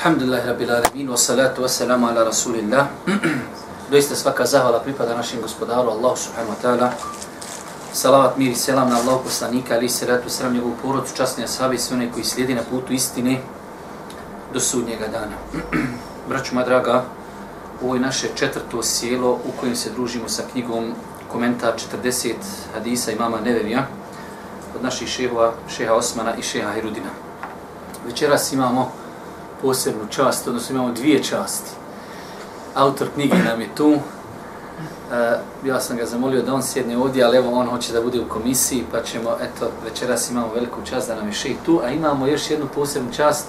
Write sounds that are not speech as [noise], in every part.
Alhamdulillah rabbil alamin wa salatu wa salamu ala rasulillah. [clears throat] Doista svaka zahvala pripada našem gospodaru Allahu subhanahu wa ta'ala. Salavat mir i selam na Allahu poslanika ali se ratu sram njegovu porodcu, časne ashabi i sve one koji slijedi na putu istine do sudnjega dana. [clears throat] Braću moja draga, ovo je naše četvrto sjelo u kojem se družimo sa knjigom komentar 40 hadisa imama Nevevija od naših šehova, šeha Osmana i šeha Herudina. Večeras imamo posebnu čast, odnosno imamo dvije časti. Autor knjige nam je tu. Uh, ja sam ga zamolio da on sjedne ovdje, ali evo on hoće da bude u komisiji, pa ćemo, eto, večeras imamo veliku čast da nam je šeh tu, a imamo još jednu posebnu čast.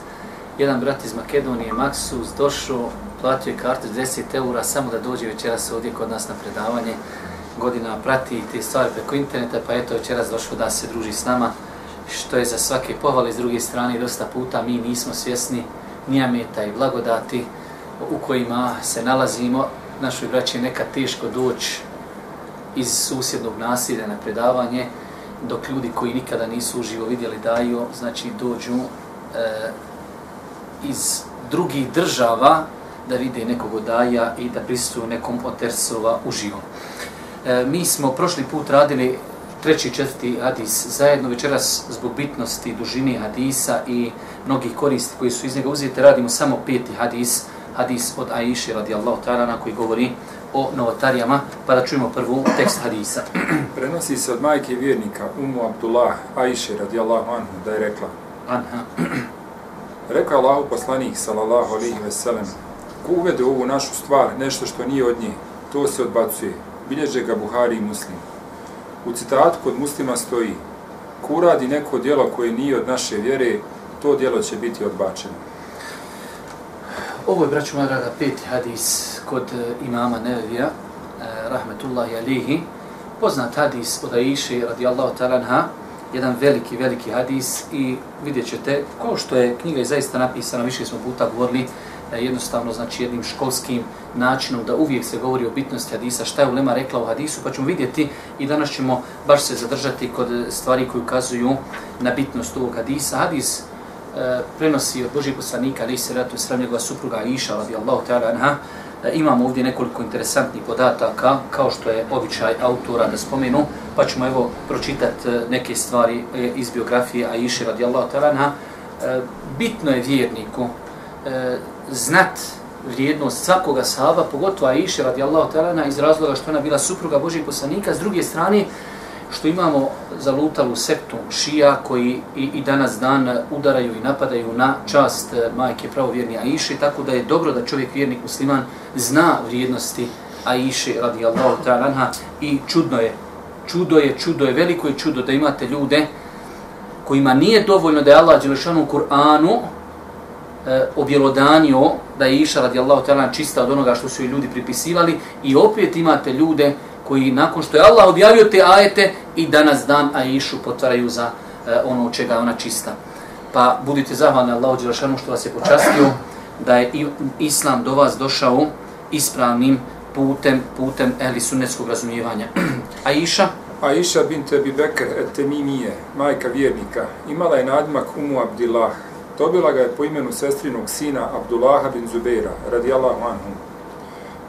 Jedan brat iz Makedonije, Maksus, došao, platio je kartu 10 eura, samo da dođe večeras ovdje kod nas na predavanje. Godina prati te stvari preko interneta, pa eto večeras došao da se druži s nama, što je za svake pohvale s druge strane dosta puta mi nismo svjesni nijameta i blagodati u kojima se nalazimo. Našoj braći je nekad teško doći iz susjednog nasilja na predavanje, dok ljudi koji nikada nisu uživo vidjeli daju, znači dođu e, iz drugih država da vide nekog daja i da prisutuju nekom od tersova uživo. E, mi smo prošli put radili treći i četvrti hadis zajedno večeras zbog bitnosti dužine hadisa i mnogih koristi koji su iz njega uzete, radimo samo peti hadis, hadis od Aisha radijallahu ta'ala na koji govori o novotarijama, pa da čujemo prvu tekst hadisa. [clears throat] Prenosi se od majke vjernika Umu Abdullah Aisha radijallahu anhu da je rekla Anha. [clears throat] Rekao Allahu poslanik sallallahu alaihi ve sellem ko uvede ovu našu stvar nešto što nije od nje, to se odbacuje. Bilježe ga Buhari i Muslim. U citatu kod muslima stoji ko uradi neko djelo koje nije od naše vjere, to djelo će biti odbačeno. Ovo je, braću moja draga, peti hadis kod e, imama Nevevija, uh, rahmetullahi alihi. Poznat hadis od Aiši radijallahu talanha, jedan veliki, veliki hadis i vidjet ćete, ko što je knjiga je zaista napisana, više smo puta govorili, e, jednostavno, znači jednim školskim načinom da uvijek se govori o bitnosti hadisa, šta je Ulema rekla u hadisu, pa ćemo vidjeti i danas ćemo baš se zadržati kod stvari koje ukazuju na bitnost ovog hadisa. Hadis E, prenosi od Božih poslanika, ali se ratu sram njegova supruga Iša, radi Allahu ta'ala anha, e, imamo ovdje nekoliko interesantnih podataka, kao što je običaj autora da spomenu, pa ćemo evo pročitati e, neke stvari e, iz biografije Aisha radi Allahu ta'ala anha. Bitno je vjerniku znat vrijednost svakoga sahaba, pogotovo Aisha radi Allahu ta'ala anha, iz razloga što ona bila supruga Božih poslanika, s druge strane, što imamo zalutalu sektu šija koji i, i danas dan udaraju i napadaju na čast e, majke pravovjerni Aiše, tako da je dobro da čovjek vjernik musliman zna vrijednosti Aiše radijallahu ta'ala anha i čudno je, čudo je, čudo je, veliko je čudo da imate ljude kojima nije dovoljno da je Allah Đelešanu u Kur'anu e, objelodanio da je Iša radijallahu ta'ala čista od onoga što su i ljudi pripisivali i opet imate ljude koji nakon što je Allah objavio te ajete i danas dan Aishu potvaraju za e, ono čega ona čista. Pa budite zahvalni Allahu Đelešanu što vas je počastio da je Islam do vas došao ispravnim putem, putem ehli sunnetskog razumijevanja. [clears throat] Aisha? Aisha bint Abi Bekr et Temimije, majka vjernika, imala je nadmak Umu Abdillah. Dobila ga je po imenu sestrinog sina Abdullaha bin Zubeira, radijallahu anhu.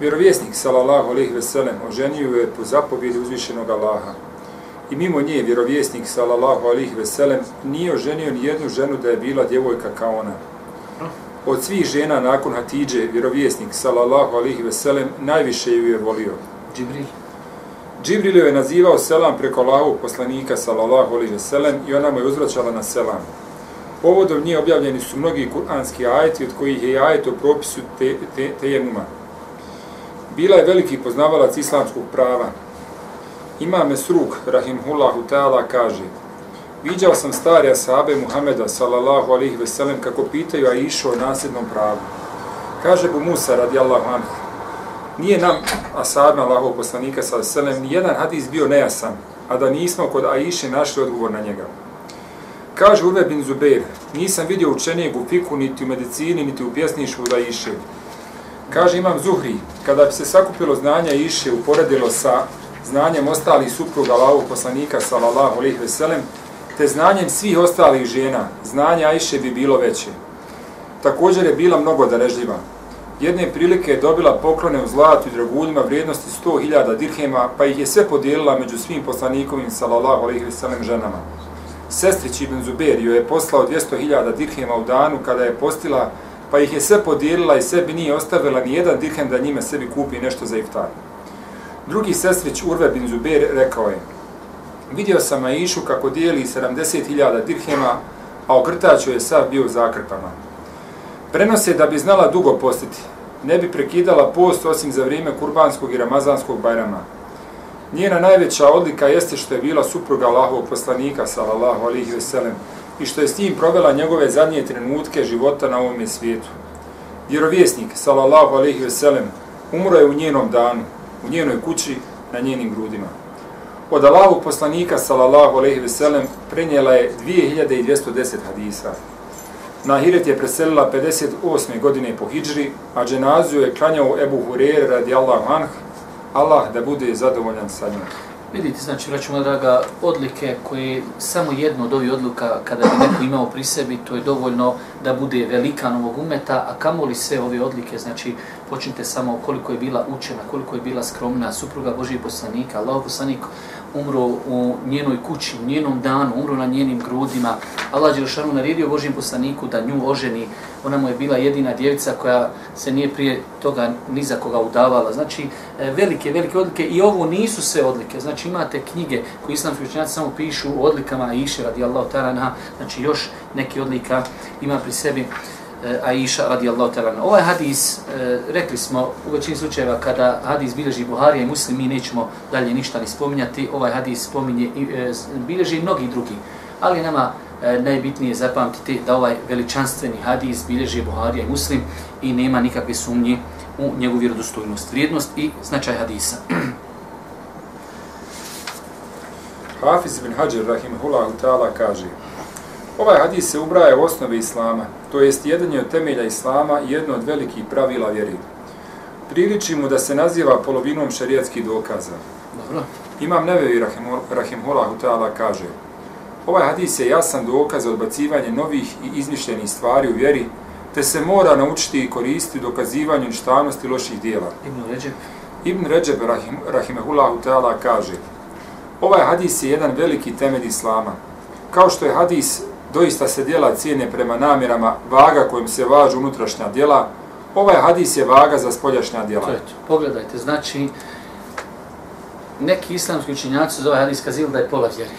Vjerovjesnik, salallahu alaihi veselem, oženio je po zapovjedi uzvišenog Allaha. I mimo nje, vjerovjesnik, salallahu alaihi veselem, nije oženio ni jednu ženu da je bila djevojka kao ona. Od svih žena nakon Hatidže, vjerovjesnik, salallahu alaihi veselem, najviše ju je volio. Džibril. Džibril je nazivao selam preko Allahovog poslanika, salallahu alaihi veselem, i ona mu je uzvraćala na selam. Povodom nje objavljeni su mnogi kuranski ajeti, od kojih je ajet o propisu te, te, te, te Bila je veliki poznavalac islamskog prava. Ima Mesruk, rahimhullahu ta'ala, kaže Viđao sam stari asabe Muhameda, sallallahu alihi veselem, kako pitaju Aisha o nasljednom pravu. Kaže Bu Musa radijallahu anhu, nije nam, asabima Allahov poslanika salallahu selem, ni jedan hadis bio nejasan, a da nismo kod Aiše našli odgovor na njega. Kaže Urve bin Zubeir, nisam vidio učenijeg u fiku, niti u medicini, niti u pjesništvu da Iše. Kaže Imam Zuhri, kada bi se sakupilo znanja Iše uporedilo sa znanjem ostalih supruga Allahog poslanika sallallahu alejhi ve sellem, te znanjem svih ostalih žena, znanje Ajše bi bilo veće. Također je bila mnogo darežljiva. Jedne prilike je dobila poklone u zlatu i draguljima vrijednosti 100.000 dirhema, pa ih je sve podijelila među svim poslanikovim sallallahu alejhi ve sellem ženama. Sestrić Ibn Zubair joj je poslao 200.000 dirhema u danu kada je postila, pa ih je sve podijelila i sebi nije ostavila ni jedan dirhem da njime sebi kupi nešto za iftar. Drugi sestrić Urve bin Zubair rekao je, vidio sam Aishu kako dijeli 70.000 dirhema, a okrtač je sav bio zakrpama. Prenose da bi znala dugo postiti, ne bi prekidala post osim za vrijeme kurbanskog i ramazanskog bajrama. Njena najveća odlika jeste što je bila supruga Allahovog poslanika, sallallahu alihi veselem, i što je s njim provela njegove zadnje trenutke života na ovom svijetu. Vjerovjesnik, sallallahu alaihi veselem, umro je u njenom danu, u njenoj kući, na njenim grudima. Od Allahog poslanika, sallallahu alaihi veselem, prenijela je 2210 hadisa. Na Hiret je preselila 58. godine po Hidžri, a dženaziju je klanjao Ebu Hurere radi Allah anh, Allah da bude zadovoljan sa njom. Vidite, znači, vraćamo draga, odlike koje samo jedno od ovih odluka kada bi neko imao pri sebi, to je dovoljno da bude velika novog umeta, a kamoli sve ove odlike, znači, počnite samo koliko je bila učena, koliko je bila skromna, supruga Božije poslanika, Allah poslanik, umro u njenoj kući, u njenom danu, umro na njenim grudima. Allah Đelšanu naredio Božim poslaniku da nju oženi. Ona mu je bila jedina djevica koja se nije prije toga ni za koga udavala. Znači, e, velike, velike odlike. I ovo nisu sve odlike. Znači, imate knjige koje islamski učenjaci samo pišu o odlikama Aisha radijallahu ta'ala Znači, još neke odlika ima pri sebi. E, Aisha radijallahu ta'ala. Ovaj hadis, e, rekli smo u većini slučajeva kada hadis bilježi Buharija i Muslim, mi nećemo dalje ništa ni spominjati. Ovaj hadis spominje i eh, bilježi i mnogi drugi. Ali nama e, najbitnije zapamtiti da ovaj veličanstveni hadis bilježi Buharija i Muslim i nema nikakve sumnje u njegovu vjerodostojnost, vrijednost i značaj hadisa. Hafiz ibn Hajar rahimahullahu ta'ala kaže Ovaj hadis se ubraja u osnovi Islama, to jest jedan je od temelja Islama i jedno od velikih pravila vjeri. Priliči mu da se naziva polovinom šarijatskih dokaza. Dobro. Imam Nevevi Rahimullahu ta'ala kaže Ovaj hadis je jasan dokaz za odbacivanje novih i izmišljenih stvari u vjeri, te se mora naučiti i koristiti dokazivanju ništavnosti loših dijela. Ibn Ređeb. Ibn Ređeb Rahim, Rahimahullahu ta'ala kaže Ovaj hadis je jedan veliki temelj Islama. Kao što je hadis doista se dijela cijene prema namjerama, vaga kojim se važu unutrašnja dijela, ovaj hadis je vaga za spoljašnja dijela. to. pogledajte, znači, neki islamski učinjaci su ovaj hadis kazili da je pola vjeri.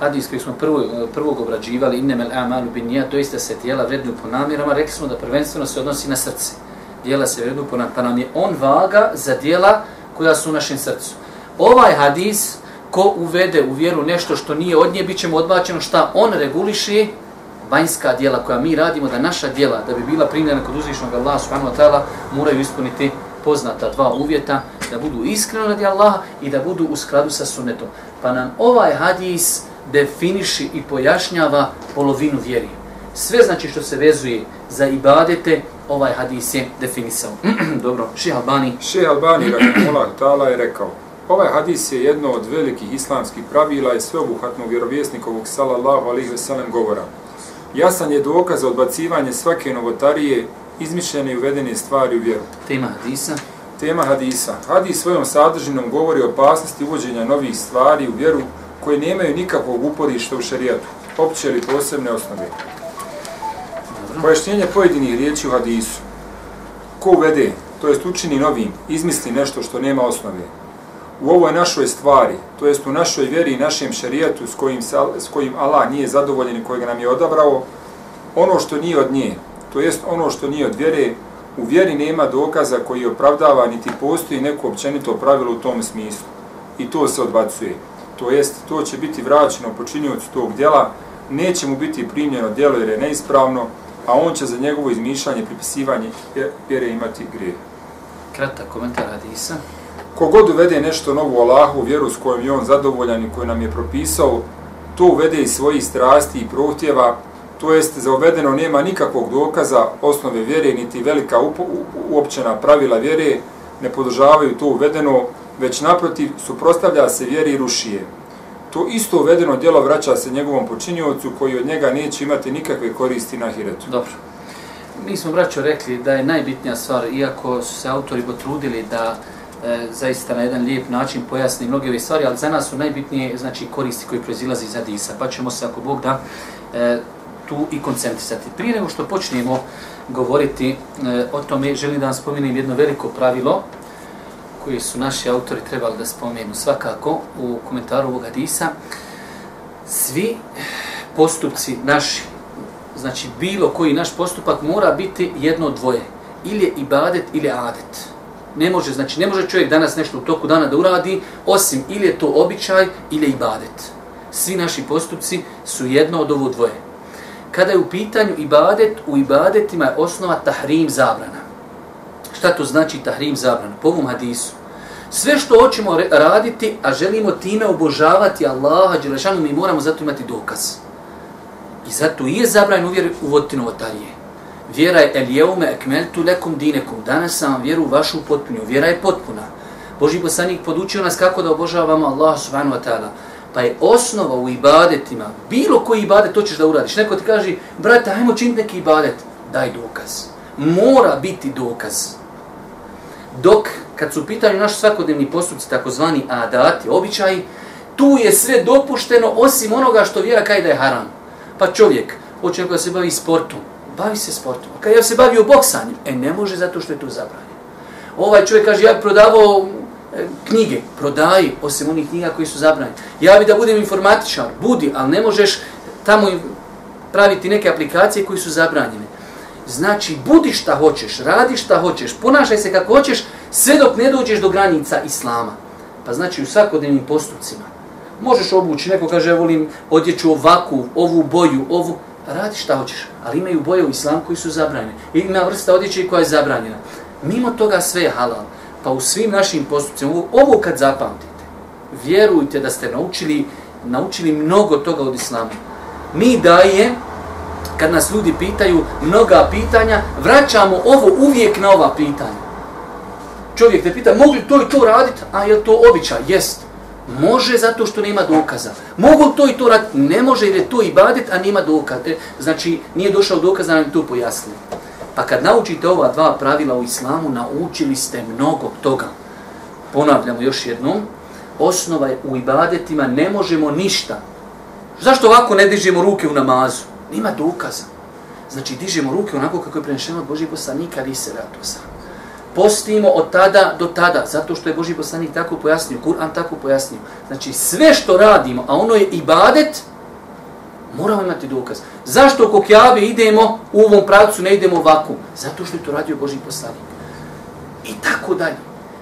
Hadis koji smo prvo, prvog obrađivali, innemel amalu bin nija, doista se dijela vrednu po namjerama, rekli smo da prvenstveno se odnosi na srce. Dijela se vrednu po namjerama, pa nam je on vaga za dijela koja su u našem srcu. Ovaj hadis, ko uvede u vjeru nešto što nije od nje, bit ćemo odbačeno šta on reguliše vanjska dijela koja mi radimo, da naša dijela, da bi bila primljena kod uzvišnog Allaha subhanahu wa ta'ala, moraju ispuniti poznata dva uvjeta, da budu iskreno radi Allaha i da budu u skladu sa sunnetom. Pa nam ovaj hadis definiši i pojašnjava polovinu vjeri. Sve znači što se vezuje za ibadete, ovaj hadis je definisao. [clears throat] Dobro, Ših Albani. Ših Albani, [clears throat] [clears throat] rahimullah ta'ala, je rekao, Ovaj hadis je jedno od velikih islamskih pravila i sveobuhatnog vjerovjesnikovog sallallahu alaihi ve sellem govora. Jasan je dokaz za odbacivanje svake novotarije, izmišljene i uvedene stvari u vjeru. Tema hadisa? Tema hadisa. Hadis svojom sadržinom govori o opasnosti uvođenja novih stvari u vjeru koje nemaju nikakvog uporišta u šarijatu, opće ili posebne osnove. Pojašnjenje pojedinih riječi u hadisu. Ko uvede, to jest učini novim, izmisli nešto što nema osnove, u ovoj našoj stvari, to jest u našoj vjeri i našem šerijatu s kojim, s kojim Allah nije zadovoljen i kojeg nam je odabrao, ono što nije od nje, to jest ono što nije od vjere, u vjeri nema dokaza koji opravdava niti postoji neko općenito pravilo u tom smislu. I to se odbacuje. To jest, to će biti vraćeno počinjujući tog djela, neće mu biti primljeno djelo jer je neispravno, a on će za njegovo izmišljanje, pripisivanje vjere imati grije. Kratak komentar Hadisa. Kogod uvede nešto novo Allahu, vjeru s kojom je on zadovoljan i koju nam je propisao, to uvede iz svojih strasti i prohtjeva, to jest za uvedeno nema nikakvog dokaza osnove vjere, niti velika uopćena pravila vjere, ne podržavaju to uvedeno, već naprotiv suprostavlja se vjeri i rušije. To isto uvedeno djelo vraća se njegovom počinjivcu koji od njega neće imati nikakve koristi na hiretu. Dobro. Mi smo, braćo, rekli da je najbitnija stvar, iako su se autori potrudili da e, zaista na jedan lijep način pojasni mnoge ove stvari, ali za nas su najbitnije znači, koristi koji proizilazi iz Hadisa. Pa ćemo se, ako Bog da, e, tu i koncentrisati. Prije nego što počnemo govoriti e, o tome, želim da vam spomenem jedno veliko pravilo koje su naši autori trebali da spomenu svakako u komentaru ovog Hadisa. Svi postupci naši, znači bilo koji naš postupak mora biti jedno dvoje. Ili je ibadet ili adet. Ne može, znači ne može čovjek danas nešto u toku dana da uradi, osim ili je to običaj ili je ibadet. Svi naši postupci su jedno od ovo dvoje. Kada je u pitanju ibadet, u ibadetima je osnova tahrim zabrana. Šta to znači tahrim zabrana? Po ovom hadisu. Sve što hoćemo raditi, a želimo time obožavati Allaha, Đelešanu, mi moramo zato imati dokaz. I zato je zabranjeno uvjer uvoditi novotarije. Vjera je el jeume ekmeltu lekum dinekum. Danas sam vam vjeru vašu potpunju. Vjera je potpuna. Boži poslanik podučio nas kako da obožavamo Allah subhanahu wa ta'ala. Pa je osnova u ibadetima, bilo koji ibadet to ćeš da uradiš. Neko ti kaže, brate, hajmo činiti neki ibadet. Daj dokaz. Mora biti dokaz. Dok, kad su pitali naš svakodnevni postupci, takozvani adati, običaji, tu je sve dopušteno osim onoga što vjera kaj da je haram. Pa čovjek, hoće neko da se bavi sportom, bavi se sportom. Kad ja se bavio boksanjem, e ne može zato što je to zabranjeno. Ovaj čovjek kaže, ja prodavao e, knjige, prodaji, osim onih knjiga koji su zabranjeni. Ja bi da budem informatičar, budi, ali ne možeš tamo praviti neke aplikacije koji su zabranjene. Znači, budi šta hoćeš, radi šta hoćeš, ponašaj se kako hoćeš, sve dok ne dođeš do granica Islama. Pa znači, u svakodnevnim postupcima. Možeš obući, neko kaže, volim odjeću ovakvu, ovu boju, ovu, radi šta hoćeš, ali imaju boje u islamu koji su zabranjene. Ima vrsta odjeće koja je zabranjena. Mimo toga sve je halal. Pa u svim našim postupcima, ovo, ovo kad zapamtite, vjerujte da ste naučili, naučili mnogo toga od islama. Mi daje, kad nas ljudi pitaju mnoga pitanja, vraćamo ovo uvijek na ova pitanja. Čovjek te pita, mogu li to i to raditi? A je to običaj? Jest. Može zato što nema dokaza. Mogu to i to raditi? Ne može jer je to ibadet, a nema dokaza. E, znači, nije došao dokaz da nam to pojasni. Pa kad naučite ova dva pravila u islamu, naučili ste mnogo toga. Ponavljamo još jednom. Osnova je u ibadetima, ne možemo ništa. Zašto ovako ne dižemo ruke u namazu? Nima dokaza. Znači, dižemo ruke onako kako je prenešeno od Božih poslanika, ali se ratu sam postimo od tada do tada, zato što je Boži poslanik tako pojasnio, Kur'an tako pojasnio. Znači sve što radimo, a ono je ibadet, moramo imati dokaz. Zašto kog idemo u ovom pravcu, ne idemo ovako? Zato što je to radio Boži poslanik. I tako dalje.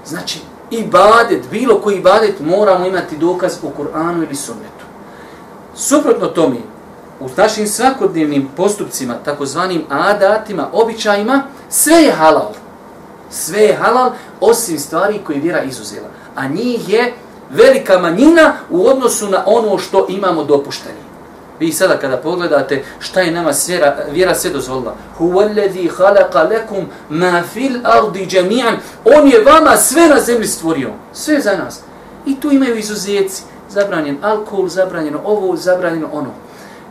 Znači, ibadet, bilo koji ibadet, moramo imati dokaz u Kur'anu ili sunnetu. Suprotno tome, u našim svakodnevnim postupcima, takozvanim adatima, običajima, sve je halal sve je halal osim stvari koje vjera izuzela. A njih je velika manjina u odnosu na ono što imamo dopušteni. Vi sada kada pogledate šta je nama svjera, vjera sve dozvolila. Huwallazi khalaqa lakum ma fil ardi jami'an. On je vama sve na zemlji stvorio. Sve za nas. I tu imaju izuzeci. Zabranjen alkohol, zabranjeno ovo, zabranjeno ono.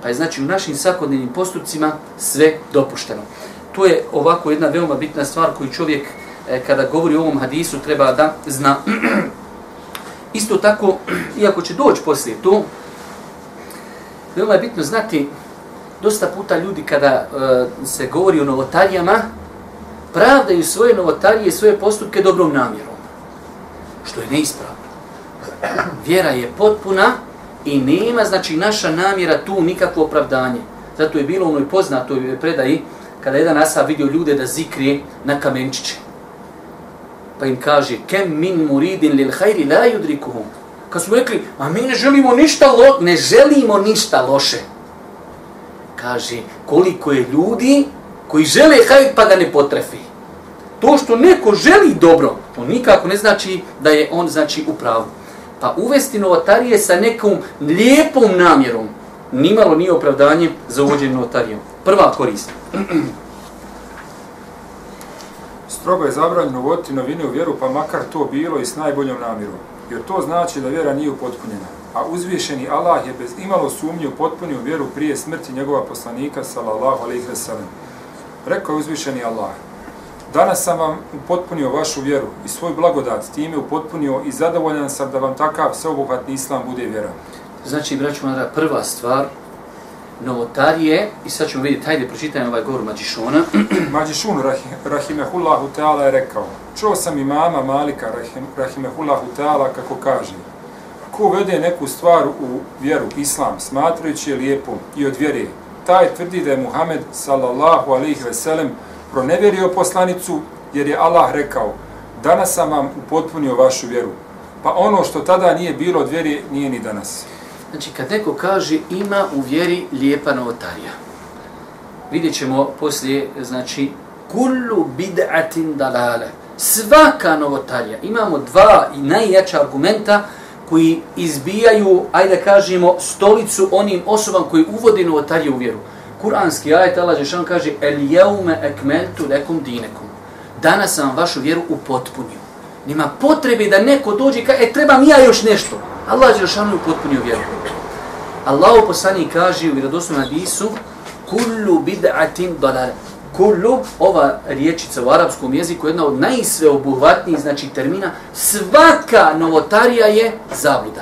Pa je znači u našim svakodnevnim postupcima sve dopušteno. To je ovako jedna veoma bitna stvar koju čovjek E, kada govori o ovom hadisu treba da zna. [clears throat] Isto tako, [clears throat] iako će doći poslije to, veoma je bitno znati, dosta puta ljudi kada e, se govori o novotarijama, pravdaju svoje novotarije, svoje postupke dobrom namjerom. Što je neispravno. [clears throat] Vjera je potpuna i nema, znači, naša namjera tu nikakvo opravdanje. Zato je bilo u onoj poznatoj predaji, kada jedan ashab vidio ljude da zikrije na kamenčiće pa im kaže kem min muridin lil hajri la yudrikuhum kad su rekli a mi ne želimo ništa lo, ne želimo ništa loše kaže koliko je ljudi koji žele hajr pa ga ne potrefi. To što neko želi dobro, to nikako ne znači da je on znači u pravu. Pa uvesti novatarije sa nekom lijepom namjerom, nimalo nije opravdanje za uvođenje notarijom. Prva korist. Strogo je zabranjeno uvoditi novine u vjeru, pa makar to bilo i s najboljom namjerom. Jer to znači da vjera nije upotpunjena. A uzvišeni Allah je bez imalo sumnje upotpunio vjeru prije smrti njegova poslanika, sallallahu alaihi wa. Rekao je uzvišeni Allah, Danas sam vam upotpunio vašu vjeru i svoj blagodat time upotpunio i zadovoljan sam da vam takav sveobuhvatni islam bude vjera. Znači, braću Madra, prva stvar, novotarije, i sad ćemo vidjeti, hajde pročitajmo ovaj govor Mađišona. [clears throat] Mađišun, rahim, rahimehullahu teala, je rekao, čuo sam imama Malika, rahim, rahimehullahu teala, kako kaže, ko vede neku stvar u vjeru, islam, smatrajući je lijepom i od vjere, taj tvrdi da je Muhammed, sallallahu alaihi ve sellem, pronevjerio poslanicu, jer je Allah rekao, danas sam vam upotpunio vašu vjeru. Pa ono što tada nije bilo od vjeri, nije ni danas. Znači, kad neko kaže ima u vjeri lijepa novotarija, vidjet ćemo poslije, znači, kullu bid'atin dalale. Svaka novotarija. Imamo dva i najjača argumenta koji izbijaju, ajde kažemo, stolicu onim osobama koji uvodi novotariju u vjeru. Kur'anski ajet Allah Žešan kaže El jeume ekmeltu lekum dinekum. Danas sam vašu vjeru upotpunio. Nima potrebe da neko dođe i kaže, e, trebam ja još nešto. Allah Žešan je potpunio vjeru. Allah poslani kaže u vjerodostojnom hadisu kullu bid'atin dalal. Kullu, ova riječica u arapskom jeziku, jedna od najsveobuhvatnijih znači termina, svaka novotarija je zabluda.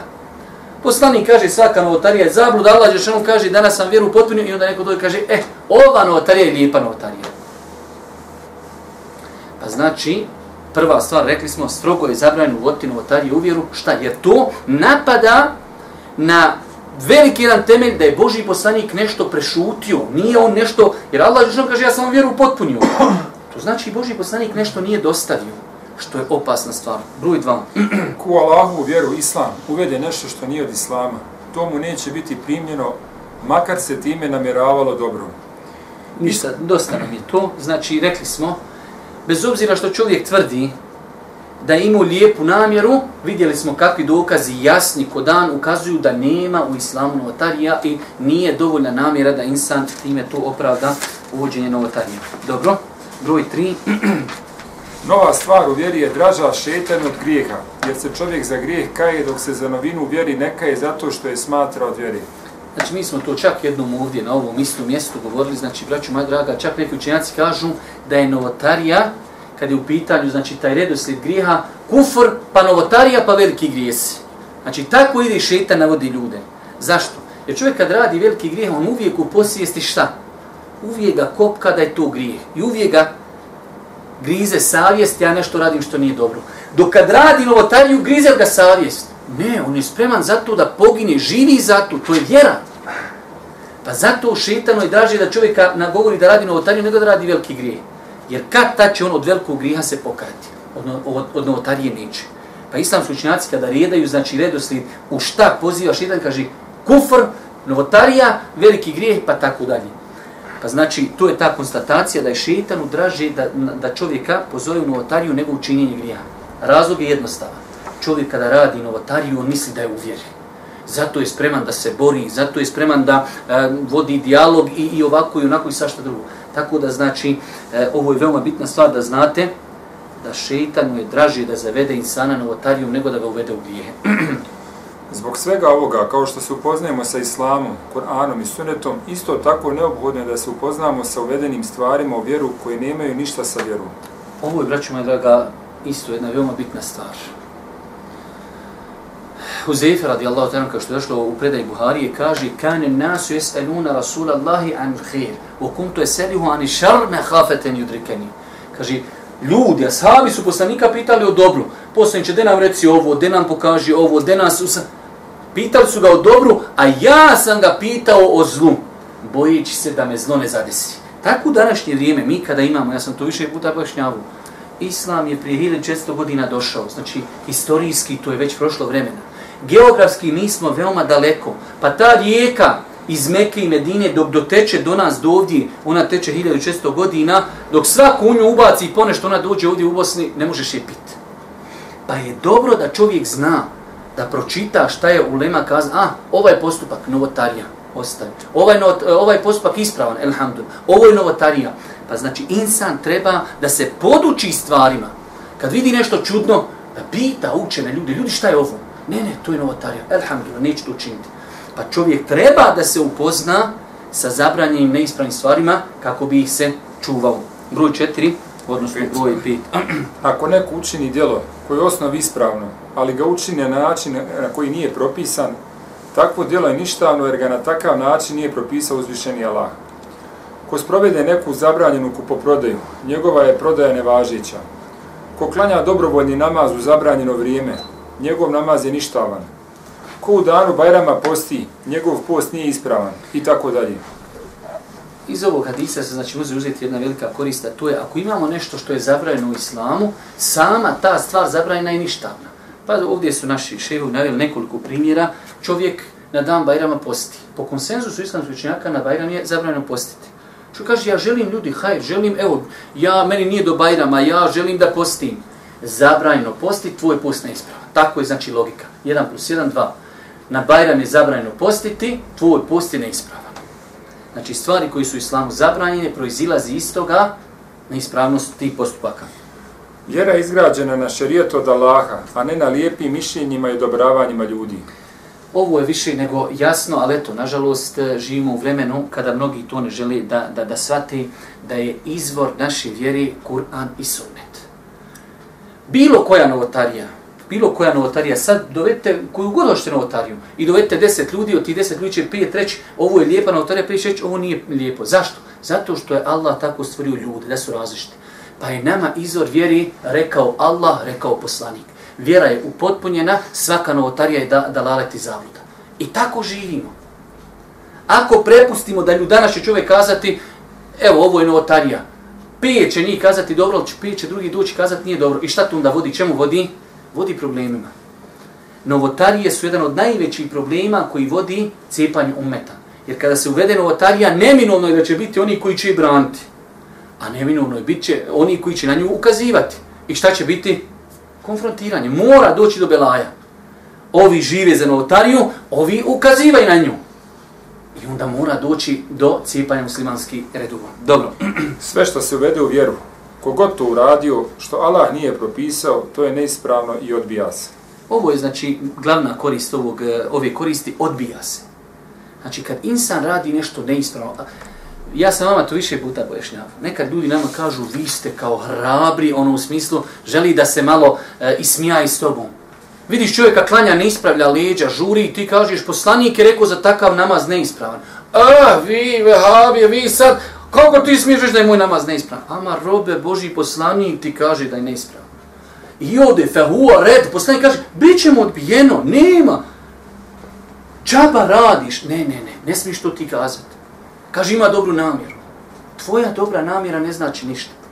Poslanik kaže svaka novotarija je zabluda, Allah Žešanu kaže danas sam vjeru potpunio i onda neko dođe kaže e, ova novotarija je lijepa novotarija. Pa znači, prva stvar, rekli smo, strogo je zabranjeno uvoditi novotariju u vjeru. Šta? Jer to napada na veliki jedan temelj da je Boži poslanik nešto prešutio. Nije on nešto, jer Allah Žešanu kaže ja sam vjeru potpunio. [clears throat] To znači Boži poslanik nešto nije dostavio što je opasna stvar. Broj dva. [clears throat] Ku Allahu vjeru islam uvede nešto što nije od islama, to mu neće biti primljeno, makar se time namjeravalo dobro. Ništa, dosta nam je to. Znači, rekli smo, bez obzira što čovjek tvrdi da ima lijepu namjeru, vidjeli smo kakvi dokazi jasni ko dan ukazuju da nema u islamu novotarija i nije dovoljna namjera da insan time to opravda uvođenje novotarija. Dobro, broj tri. [clears throat] Nova stvar u vjeri je draža šetan od grijeha, jer se čovjek za grijeh kaje dok se za novinu vjeri ne kaje zato što je smatra od vjeri. Znači, mi smo to čak jednom ovdje na ovom istom mjestu govorili, znači, braću moja draga, čak neki učenjaci kažu da je novotarija, kad je u pitanju, znači, taj redoslijed grijeha, kufr, pa novotarija, pa veliki grijesi. Znači, tako ide šetan navodi ljude. Zašto? Jer čovjek kad radi veliki grijeh, on uvijek u posvijesti šta? Uvijek ga kopka da je to grijeh. I uvijek ga grize savjest, ja nešto radim što nije dobro. Dok kad radi novotariju, grize ga savjest. Ne, on je spreman za to da pogine, živi za to, to je vjera. Pa zato šetano je draže da čovjeka nagovori da radi novotariju nego da radi veliki grije. Jer kad ta će on od velikog griha se pokati? Od, od, od novotarije neće. Pa islamski učinjaci kada redaju, znači redoslijed u šta poziva šetan, kaže kufr, novotarija, veliki grijeh, pa tako dalje. Pa znači, to je ta konstatacija da je šetanu draže da, da čovjeka pozove u novotariju nego u činjenje grija. Razlog je jednostavan. Čovjek kada radi novotariju, on misli da je uvjeri. Zato je spreman da se bori, zato je spreman da e, vodi dijalog i, i ovako i onako i sašta drugo. Tako da znači, e, ovo je veoma bitna stvar da znate da šetanu je draže da zavede insana novotariju nego da ga uvede u grije. [clears throat] Zbog svega ovoga, kao što se upoznajemo sa Islamom, Kur'anom i Sunnetom, isto tako neophodno je da se upoznamo sa uvedenim stvarima u vjeru koje nemaju ništa sa vjerom. Ovo je, braću moja draga, isto jedna veoma bitna stvar. Huzeyfe radijallahu ta'ala kao što je došlo u predaj Buharije kaže kane nasu yes'aluna rasulallahi an khair wa kuntu eselihu an shar ma khafatan yudrikani Kaže, ljudi, ashabi su poslanika pitali o dobru. Poslaniče, de nam reci ovo, de nam pokaži ovo, de nas... Usa... Pitali su ga o dobru, a ja sam ga pitao o zlu, bojeći se da me zlo ne zadesi. Tako u današnje vrijeme, mi kada imamo, ja sam to više puta pojašnjavu, Islam je prije 1400 godina došao, znači historijski to je već prošlo vremena. Geografski mi smo veoma daleko, pa ta rijeka iz Mekke i Medine dok doteče do nas do ovdje, ona teče 1600 godina, dok svaku u nju ubaci i ponešto ona dođe ovdje u Bosni, ne možeš je piti. Pa je dobro da čovjek zna, da pročita šta je ulema kaza, a, ah, ovaj postupak, novotarija, ostavi. Ovaj, not, e, ovaj postupak ispravan, elhamdulillah. Ovo je novotarija. Pa znači, insan treba da se poduči stvarima. Kad vidi nešto čudno, da pita učene ljudi, ljudi šta je ovo? Ne, ne, to je novotarija, elhamdulillah, neću to učiniti. Pa čovjek treba da se upozna sa zabranjenim neispravnim stvarima kako bi ih se čuvao. Broj četiri, odnosno broj pet. [clears throat] Ako neko učini djelo koje je osnov ispravno, ali ga učini na način na koji nije propisan, takvo djelo je ništavno jer ga na takav način nije propisao uzvišeni Allah. Ko sprovede neku zabranjenu kupoprodaju, njegova je prodaja nevažića. Ko klanja dobrovoljni namaz u zabranjeno vrijeme, njegov namaz je ništavan. Ko u danu Bajrama posti, njegov post nije ispravan i tako dalje. Iz ovog hadisa se znači može uzeti jedna velika korista, to je ako imamo nešto što je zabranjeno u islamu, sama ta stvar zabranjena je ništavna. Pa ovdje su naši šehovi naveli nekoliko primjera. Čovjek na dan Bajrama posti. Po konsenzusu islamskih učenjaka na Bajram je zabranjeno postiti. Što kaže, ja želim ljudi, haj, želim, evo, ja, meni nije do Bajrama, ja želim da postim. Zabranjeno posti, tvoj post ne isprava. Tako je znači logika. 1 plus 1, 2. Na Bajram je zabranjeno postiti, tvoj post je neispravan. Znači, stvari koji su islamu zabranjene proizilazi iz toga neispravnost tih postupaka. Vjera je izgrađena na šerijetu od Allaha, a ne na lijepim mišljenjima i odobravanjima ljudi. Ovo je više nego jasno, ali eto, nažalost, živimo u vremenu kada mnogi to ne žele da, da, da shvati da je izvor naše vjeri Kur'an i Sunnet. Bilo koja novotarija, bilo koja novotarija, sad dovedite koju god hoćete novotariju i dovedite deset ljudi, od tih deset ljudi će prije reći ovo je lijepa novotarija, prije reći, ovo nije lijepo. Zašto? Zato što je Allah tako stvorio ljude, da su različiti. Pa je nama izvor vjeri rekao Allah, rekao poslanik. Vjera je upotpunjena, svaka novotarija je da, da laleti zavluda. I tako živimo. Ako prepustimo da ljudi danas će čovjek kazati, evo ovo je novotarija, pet će njih kazati dobro, ali pet će drugi doći kazati nije dobro. I šta to onda vodi? Čemu vodi? Vodi problemima. Novotarije su jedan od najvećih problema koji vodi cepanju umeta. Jer kada se uvede novotarija, neminovno je da će biti oni koji će i braniti. A neminovno je bit će oni koji će na nju ukazivati. I šta će biti? Konfrontiranje. Mora doći do belaja. Ovi žive za novotariju, ovi ukazivaju na nju. I onda mora doći do cijepanja muslimanskih redova. Dobro. Sve što se uvede u vjeru, kogod to uradio, što Allah nije propisao, to je neispravno i odbija se. Ovo je znači glavna korist ovog, eh, ove koristi, odbija se. Znači kad insan radi nešto neispravno, ja sam vama to više puta pojašnjavao. Nekad ljudi nama kažu, vi ste kao hrabri, ono u smislu, želi da se malo e, ismija i s tobom. Vidiš čovjeka klanja, ne ispravlja leđa, žuri i ti kažeš, poslanik je rekao za takav namaz neispravan. A, vi, vehabije, vi sad, kako ti smiješ da je moj namaz neispravan? Ama robe, Boži poslanik ti kaže da je neispravan. I ode, fehua, red, poslanik kaže, bit ćemo odbijeno, nema. Čaba radiš, ne, ne, ne, ne smiješ to ti kazati. Kaže, ima dobru namjeru. Tvoja dobra namjera ne znači ništa.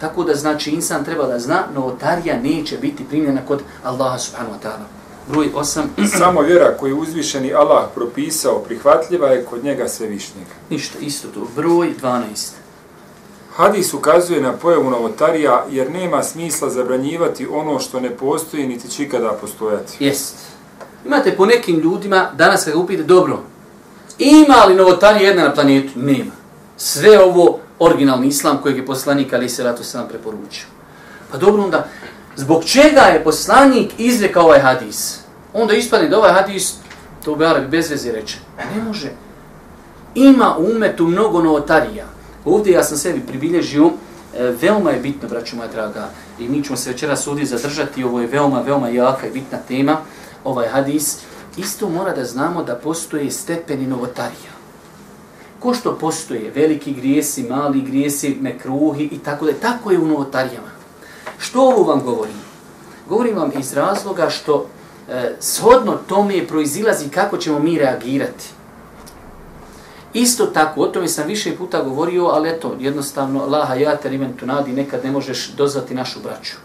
Tako da znači insan treba da zna, novotarija neće biti primljena kod Allaha subhanahu wa ta'ala. Broj 8. [clears throat] Samo vjera koju uzvišeni Allah propisao prihvatljiva je kod njega svevišnjeg. Ništa, isto to. Broj 12. Hadis ukazuje na pojavu novotarija jer nema smisla zabranjivati ono što ne postoji niti će ikada postojati. Jest. Imate po nekim ljudima, danas kada upite, dobro, Ima li novotarija jedna na planetu? Nema. Sve ovo originalni islam kojeg je poslanik Ali se ratu sam preporučio. Pa dobro onda, zbog čega je poslanik izrekao ovaj hadis? Onda ispadne da ovaj hadis, to bi Arabi bez veze reče. Ne može. Ima u umetu mnogo novotarija. Ovdje ja sam sebi pribilježio, e, veoma je bitno, braću moja draga, i mi ćemo se večeras ovdje zadržati, ovo je veoma, veoma jaka i bitna tema, ovaj hadis, isto mora da znamo da postoje stepeni novotarija. Ko što postoje veliki grijesi, mali grijesi, mekruhi i tako da tako je u novotarijama. Što ovo vam govorim? Govorim vam iz razloga što e, shodno tome proizilazi kako ćemo mi reagirati. Isto tako, o tome sam više puta govorio, ali eto, jednostavno, laha ja ter imen nadi, nekad ne možeš dozvati našu braću.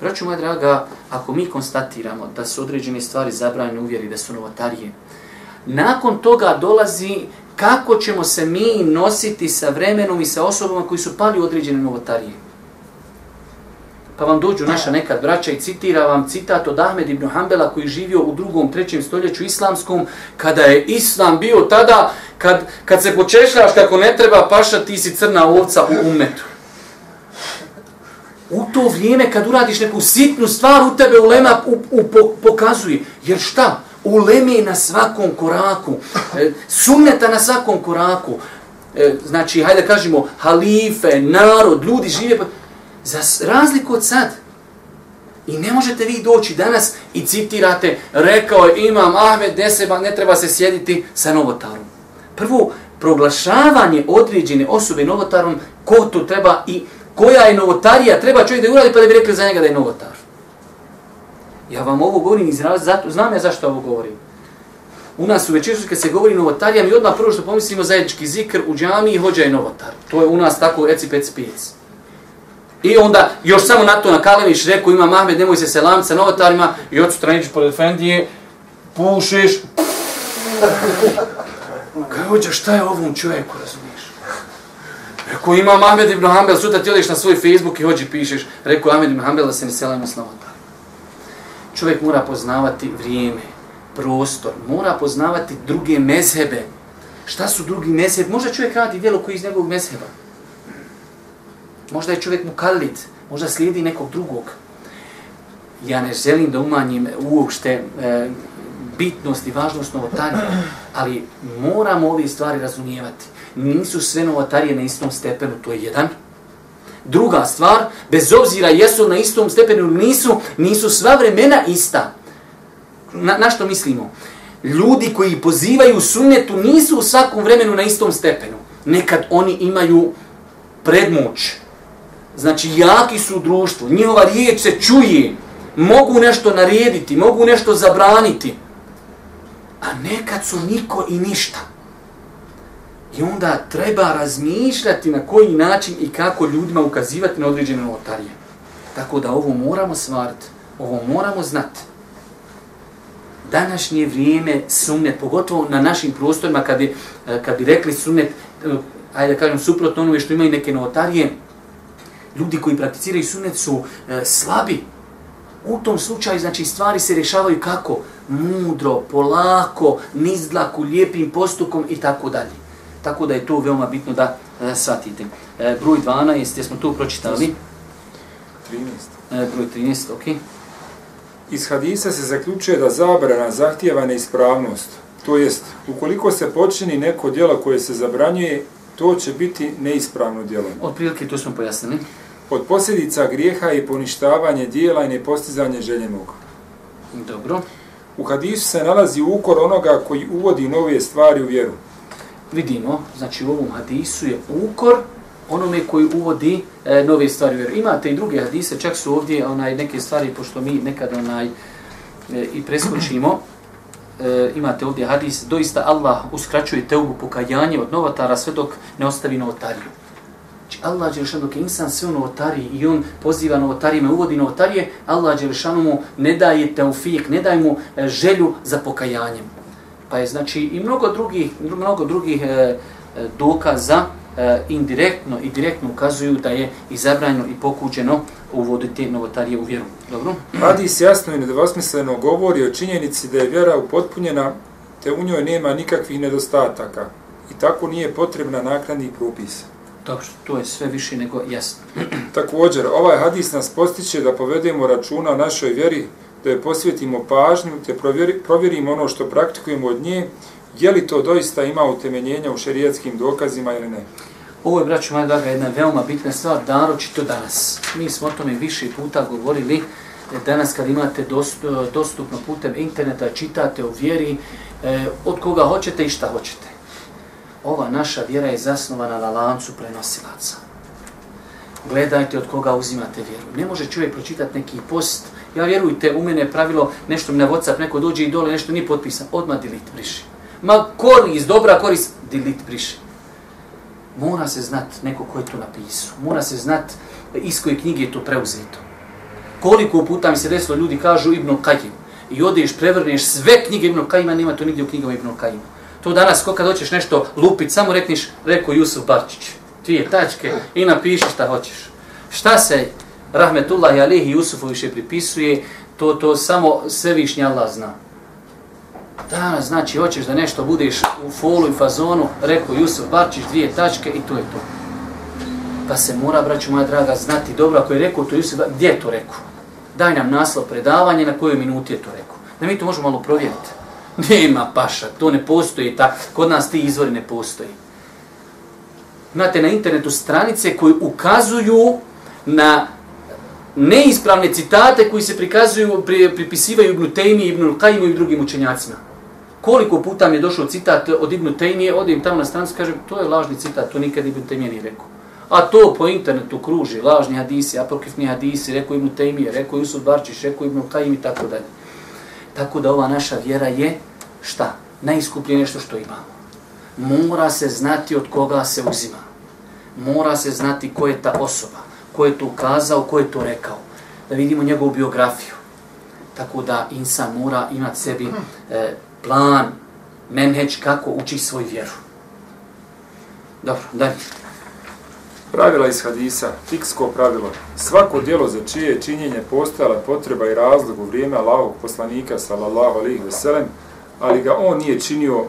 Braću moja draga, ako mi konstatiramo da su određene stvari zabranjene uvjeri, da su novotarije, nakon toga dolazi kako ćemo se mi nositi sa vremenom i sa osobama koji su pali u određene novotarije. Pa vam dođu naša nekad braća i citira vam citat od Ahmed ibn Hanbela koji živio u drugom, trećem stoljeću islamskom, kada je islam bio tada, kad, kad se počešljaš kako ne treba paša, ti si crna ovca u umetu. U to vrijeme kad uradiš neku sitnu stvar, u tebe ulema u, u, pokazuje. Jer šta? Uleme na svakom koraku. E, sunneta na svakom koraku. E, znači, hajde kažemo, halife, narod, ljudi žive... Pa, za razliku od sad. I ne možete vi doći danas i citirate, rekao je imam Ahmed Deseba, ne treba se sjediti sa novotarom. Prvo, proglašavanje određene osobe novotarom, ko to treba i koja je novotarija, treba čovjek da uradi pa da bi rekli za njega da je novotar. Ja vam ovo govorim iz zato, znam ja zašto ovo govorim. U nas u večeru kad se govori novotarija, mi odmah prvo što pomislimo zajednički zikr u džami i hođa je novotar. To je u nas tako eci pec pec. I onda još samo na to na Kaleniš rekao ima Mahmed, nemoj se selam sa novotarima i od sutra nećeš pored Efendije, pušeš. [laughs] Kaj hođa, šta je ovom čovjeku, razumiješ? Rekao ima Mahmed ibn Hanbel, sutra ti odeš na svoj Facebook i hođi pišeš. Rekao Ahmed ibn Hanbel da se ne selamo s novotarima. Čovjek mora poznavati vrijeme, prostor, mora poznavati druge mezhebe. Šta su drugi mezhebe? Možda čovjek radi djelo koji iz njegovog mezheba. Možda je čovjek mukallid, možda slijedi nekog drugog. Ja ne želim da umanjim uopšte e, bitnost i važnost novotarija, ali moramo ove stvari razumijevati. Nisu sve novotarije na istom stepenu, to je jedan. Druga stvar, bez obzira jesu na istom stepenu nisu, nisu sva vremena ista. Na, na što mislimo? Ljudi koji pozivaju sunnetu nisu u svakom vremenu na istom stepenu. Nekad oni imaju predmoć, znači jaki su u društvu, njihova riječ se čuje, mogu nešto narediti, mogu nešto zabraniti, a nekad su niko i ništa. I onda treba razmišljati na koji način i kako ljudima ukazivati na određene notarije. Tako da ovo moramo svariti, ovo moramo znati. Današnje vrijeme sunnet, pogotovo na našim prostorima, kad bi, eh, kad bi rekli sunnet, eh, ajde da kažem, suprotno onome što imaju neke notarije, ljudi koji prakticiraju sunet su e, slabi. U tom slučaju, znači, stvari se rješavaju kako? Mudro, polako, nizdlaku, lijepim postukom i tako dalje. Tako da je to veoma bitno da e, shvatite. E, broj 12, jesmo tu pročitali? 13. E, broj 13, ok. Iz hadisa se zaključuje da zabrana zahtijeva neispravnost. To jest, ukoliko se počini neko djelo koje se zabranjuje, to će biti neispravno djelo. Od prilike to smo pojasnili. Od posljedica grijeha je poništavanje dijela i nepostizanje željenog. Dobro. U hadisu se nalazi ukor onoga koji uvodi nove stvari u vjeru. Vidimo, znači u ovom hadisu je ukor onome koji uvodi e, nove stvari Jer. Imate i druge hadise, čak su ovdje onaj neke stvari, pošto mi nekad onaj e, i preskočimo, e, imate ovdje hadis, doista Allah uskraćuje teubu pokajanje od novotara sve dok ne ostavi novotariju. Znači Allah Đelešanu dok je insan sve u novotariji i on poziva novotarijima, uvodi novotarije, Allah Đelešanu mu ne daje teufik, ne daje mu e, želju za pokajanjem. Pa je znači i mnogo drugih, mnogo drugih e, e, dokaza e, indirektno i direktno ukazuju da je izabranjeno i pokuđeno uvoditi novotarije u vjeru. Dobro? Hadis jasno i nedvosmisleno govori o činjenici da je vjera upotpunjena te u njoj nema nikakvih nedostataka i tako nije potrebna nakladnih propisa. Dobro, to je sve više nego jasno. Također, ovaj hadis nas postiče da povedemo računa o našoj vjeri, da je posvetimo pažnju, te provjeri, provjerimo ono što praktikujemo od nje, je li to doista ima utemeljenja u šerijatskim dokazima ili ne. Ovo je, braću moja draga, jedna veoma bitna stvar, naročito danas. Mi smo o tome više puta govorili, e, danas kad imate e, dostupno putem interneta, čitate o vjeri, e, od koga hoćete i šta hoćete ova naša vjera je zasnovana na lancu prenosilaca. Gledajte od koga uzimate vjeru. Ne može čovjek pročitati neki post. Ja vjerujte, u mene je pravilo nešto mi na Whatsapp, neko dođe i dole, nešto nije potpisan. Odmah delete briši. Ma korist, dobra korist, delete briši. Mora se znat neko ko je to napisao. Mora se znat iz koje knjige je to preuzeto. Koliko puta mi se desilo, ljudi kažu Ibn Kajim. i odeš, prevrneš sve knjige Ibn Kajima, nema to nigdje u knjigama Ibn Kajima. To danas, ko kad hoćeš nešto lupit, samo rekniš, rekao Jusuf Barčić, dvije tačke i napiši šta hoćeš. Šta se Rahmetullahi Alihi Jusufu više pripisuje, to to samo svevišnji Allah zna. Danas, znači, hoćeš da nešto budeš u folu i fazonu, rekao Jusuf barčiš dvije tačke i to je to. Pa se mora, braću moja draga, znati dobro ako je rekao to Jusuf gdje je to rekao? Daj nam naslov predavanja, na kojoj minuti je to rekao. Da mi to možemo malo provjeriti. Nema paša, to ne postoji, ta, kod nas ti izvori ne postoji. Imate na internetu stranice koje ukazuju na neispravne citate koji se prikazuju, pri, pripisivaju Ibnu Tejmi, Ibnu Qajimu i drugim učenjacima. Koliko puta mi je došao citat od Ibnu Tejmije, odim tamo na stranicu, kažem, to je lažni citat, to nikad Ibnu Tejmije nije rekao. A to po internetu kruži, lažni hadisi, apokrifni hadisi, rekao Ibnu Tejmije, rekao Jusuf Barčić, rekao Ibnu Qajim i tako dalje. Tako da ova naša vjera je, šta? Najiskuplje nešto što imamo. Mora se znati od koga se uzima. Mora se znati ko je ta osoba, ko je to ukazao, ko je to rekao. Da vidimo njegovu biografiju. Tako da insan mora imati sebi e, plan, menheć kako uči svoj vjeru. Dobro, dalje. Pravila iz hadisa, fiksko pravilo. Svako dijelo za čije činjenje postojala potreba i razlog u vrijeme Allahovog poslanika, sallallahu alihi veselem, ali ga on nije činio,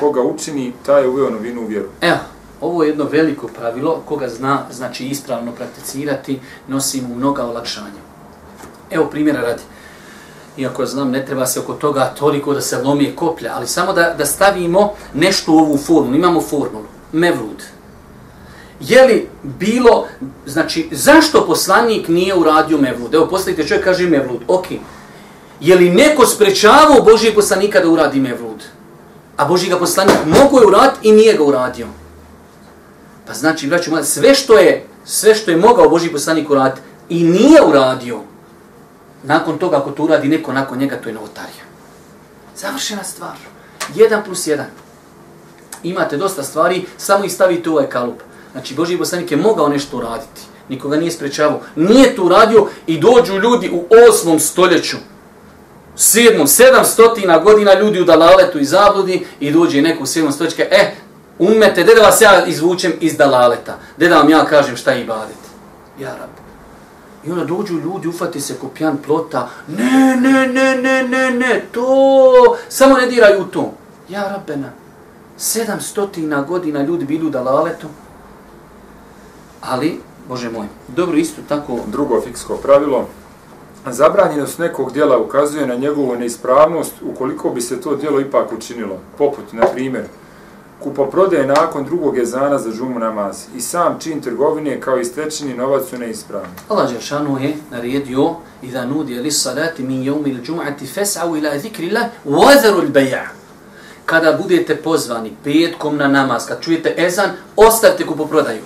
koga učini, taj je uveo novinu u vjeru. Evo, ovo je jedno veliko pravilo, koga zna, znači ispravno prakticirati, nosi mu mnoga olakšanja. Evo primjera radi. Iako znam, ne treba se oko toga toliko da se lomije koplja, ali samo da, da stavimo nešto u ovu formulu. Imamo formulu. Mevlud. Je li bilo, znači, zašto poslanik nije uradio Mevlud? Evo, postavite čovjek kaže Mevlud. Ok. Je li neko sprečavao Božijeg poslanika da uradi Mevlud? A Božji ga poslanik mogu je uraditi i nije ga uradio. Pa znači, braću, sve što je, sve što je mogao Boži poslanik uraditi i nije uradio, nakon toga ako to uradi neko nakon njega, to je novotarija. Završena stvar. Jedan plus jedan. Imate dosta stvari, samo ih stavite u ovaj kalup. Znači, Boži poslanik je mogao nešto uraditi. Nikoga nije sprečavao. Nije to uradio i dođu ljudi u 8. stoljeću. Sedmom, sedam stotina godina ljudi u dalaletu i zabludi i dođe neko u 7. stoljeću. E, umete, gdje da vas ja izvučem iz dalaleta? Gdje da vam ja kažem šta je ibadet? Ja rab. I onda dođu ljudi, ufati se ko pjan plota. Ne, ne, ne, ne, ne, ne, to, samo ne diraju u to. Ja rabena, sedam stotina godina ljudi bili u dalaletu. Ali, Bože moj, dobro isto tako... Drugo fiksko pravilo. Zabranjenost nekog dijela ukazuje na njegovu neispravnost ukoliko bi se to dijelo ipak učinilo. Poput, na primjer, kupoprodaje nakon drugog jezana za džumu namaz i sam čin trgovine kao i stečeni novac su neispravni. Allah Đeršanu je naredio i da nudi li salati min jevmi il džum'ati fes'au ila zikri Allah wazaru il beja. Kada budete pozvani petkom na namaz, kad čujete ezan, ostavite kupoprodaju.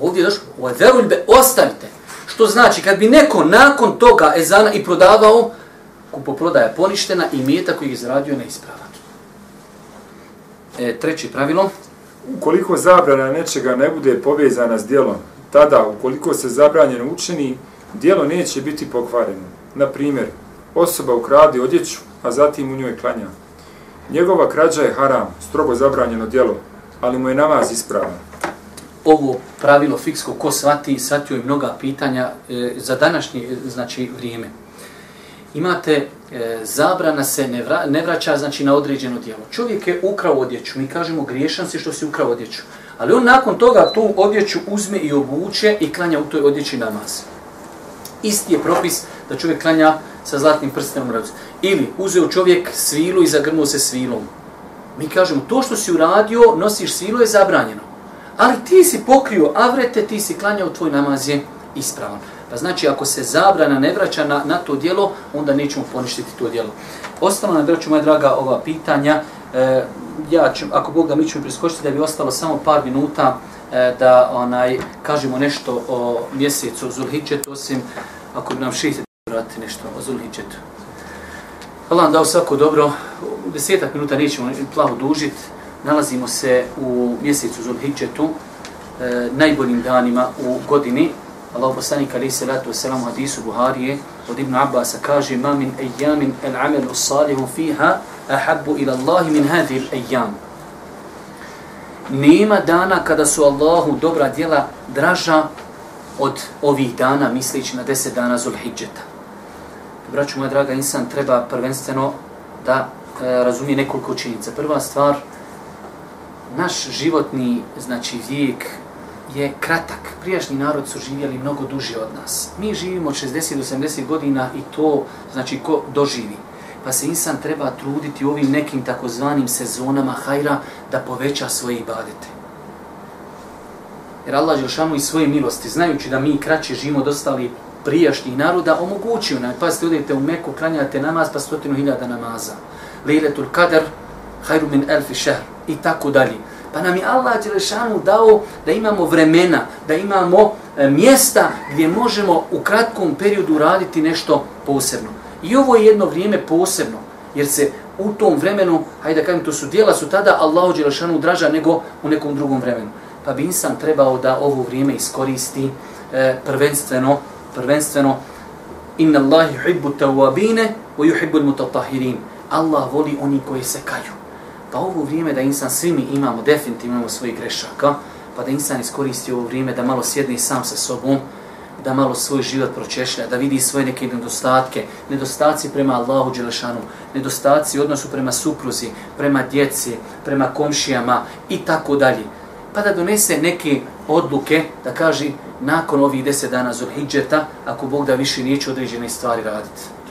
Ovdje je došlo, wazaru il beja, ostavite. Što znači, kad bi neko nakon toga ezana i prodavao, kupoprodaja poništena i mjeta koji je izradio neispravan. E, treće pravilo. Ukoliko zabrana nečega ne bude povezana s dijelom, tada, ukoliko se zabranjeno učini, dijelo neće biti pokvareno. Na primjer, osoba ukradi odjeću, a zatim u njoj klanja. Njegova krađa je haram, strogo zabranjeno dijelo, ali mu je namaz ispravan. Ovo pravilo fiksko, ko svati, svatio je mnoga pitanja e, za današnje znači, vrijeme imate e, zabrana se ne, vra, ne vraća znači na određeno djelo. Čovjek je ukrao odjeću, mi kažemo griješan si što si ukrao odjeću. Ali on nakon toga tu odjeću uzme i obuče i klanja u toj odjeći namaz. Isti je propis da čovjek klanja sa zlatnim prstenom u ruci. Ili uzeo čovjek svilu i zagrnuo se svilom. Mi kažemo to što si uradio, nosiš svilu je zabranjeno. Ali ti si pokrio avrete, ti si klanjao, tvoj namaz je ispravan. Pa znači, ako se zabrana ne vraća na, na to dijelo, onda nećemo poništiti to dijelo. Ostalo nam, braću moja draga, ova pitanja. E, ja ću, ako Bog da mi ćemo preskočiti, da bi ostalo samo par minuta e, da onaj kažemo nešto o mjesecu Zulhidžetu, osim ako bi nam šiti vrati nešto o Zulhidžetu. Hvala vam dao svako dobro. Desetak minuta nećemo plavo dužiti. Nalazimo se u mjesecu Zulhidžetu, e, najboljim danima u godini, Allah poslanik ali se latu wasalam hadisu Buharije od Ibn Abbas kaže ma min ejamin el amelu salihu fiha ahabbu ila Allahi min hadhihi al ayam Nema dana kada su Allahu dobra djela draža od ovih dana, misleći na deset dana Zulhidžeta. Braću moja draga, insan treba prvenstveno da e, razumije nekoliko činjenica. Prva stvar, naš životni znači vijek je kratak. Prijašnji narod su živjeli mnogo duže od nas. Mi živimo 60 do 70 godina i to znači ko doživi. Pa se insan treba truditi u ovim nekim takozvanim sezonama hajra da poveća svoje ibadete. Jer Allah Žešanu i svoje milosti, znajući da mi kraće živimo od ostali prijašnjih naroda, omogućio nam. Pazite, odete u Meku, klanjate namaz, pa stotinu hiljada namaza. Lejletul kader, hajru min elfi šehr i tako dalje. Pa nam je Allah Đelešanu dao da imamo vremena, da imamo e, mjesta gdje možemo u kratkom periodu raditi nešto posebno. I ovo je jedno vrijeme posebno, jer se u tom vremenu, hajde da kažem, to su dijela su tada Allahu Đelešanu draža nego u nekom drugom vremenu. Pa bi insan trebao da ovo vrijeme iskoristi e, prvenstveno, prvenstveno Inna Allahi hibbu tawabine wa yuhibbu mutatahirin. Allah voli oni koji se kaju. Pa ovo vrijeme da insan, svi mi imamo, definitivno imamo svojih grešaka, pa da insan iskoristi ovo vrijeme da malo sjedni sam sa sobom, da malo svoj život pročešlja, da vidi svoje neke nedostatke, nedostaci prema Allahu Đelešanu, nedostaci odnosu prema supruzi, prema djeci, prema komšijama i tako dalje. Pa da donese neke odluke, da kaže, nakon ovih deset dana Zulhidžeta, ako Bog da više neće određene stvari raditi